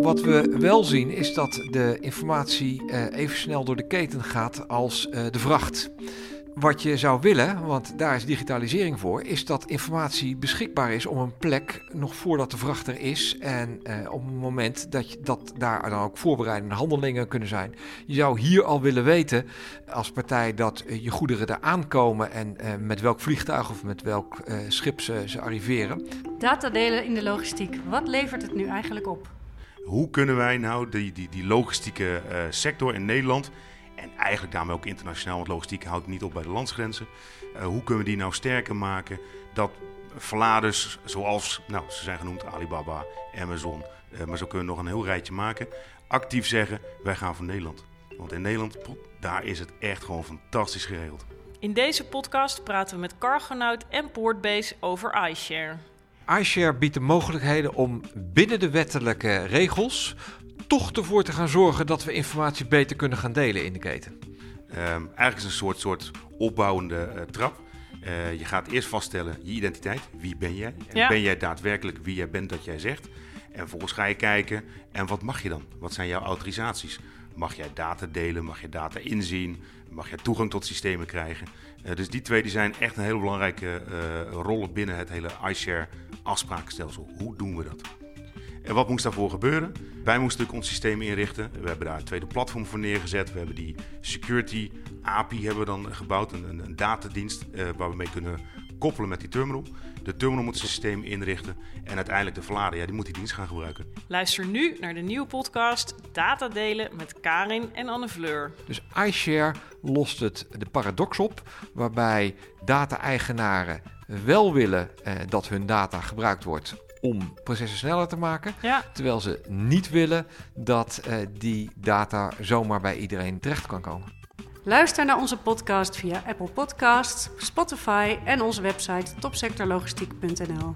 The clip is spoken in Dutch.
Wat we wel zien is dat de informatie eh, even snel door de keten gaat als eh, de vracht. Wat je zou willen, want daar is digitalisering voor, is dat informatie beschikbaar is op een plek nog voordat de vracht er is. En eh, op het moment dat, je, dat daar dan ook voorbereidende handelingen kunnen zijn. Je zou hier al willen weten als partij dat eh, je goederen daar aankomen en eh, met welk vliegtuig of met welk eh, schip ze, ze arriveren. Datadelen in de logistiek. Wat levert het nu eigenlijk op? Hoe kunnen wij nou die, die, die logistieke eh, sector in Nederland, en eigenlijk daarmee ook internationaal, want logistiek houdt niet op bij de landsgrenzen, eh, hoe kunnen we die nou sterker maken dat verladers zoals, nou ze zijn genoemd, Alibaba, Amazon, eh, maar zo kunnen we nog een heel rijtje maken, actief zeggen wij gaan voor Nederland. Want in Nederland, daar is het echt gewoon fantastisch geregeld. In deze podcast praten we met Cargonaut en Portbase over iShare. iShare biedt de mogelijkheden om binnen de wettelijke regels toch ervoor te gaan zorgen dat we informatie beter kunnen gaan delen in de keten. Ehm, eigenlijk is het een soort, soort opbouwende eh, trap. Eh, je gaat eerst vaststellen je identiteit. Wie ben jij? En Ja. ben jij daadwerkelijk wie jij bent dat jij zegt? En vervolgens ga je kijken, en wat mag je dan? Wat zijn jouw autorisaties? Mag jij data delen? Mag je data inzien? Mag jij toegang tot systemen krijgen? Eh, dus die twee die zijn echt een hele belangrijke eh, rollen binnen het hele iShare afsprakenstelsel. Hoe doen we dat? En wat moest daarvoor gebeuren? Wij moesten natuurlijk ons systeem inrichten. We hebben daar een tweede platform voor neergezet. We hebben die security API hebben we dan gebouwd, een, een, een datadienst eh, waar we mee kunnen koppelen met die terminal. De terminal moet zijn systeem inrichten en uiteindelijk de verlader, ja, die moet die dienst gaan gebruiken. Luister nu naar de nieuwe podcast Data delen met Karin en Anne Fleur. Dus iShare lost het de paradox op waarbij data-eigenaren wel willen eh, dat hun data gebruikt wordt om processen sneller te maken, Ja, terwijl ze niet willen dat eh, die data zomaar bij iedereen terecht kan komen. Luister naar onze podcast via Apple Podcasts, Spotify en onze website topsectorlogistiek.nl.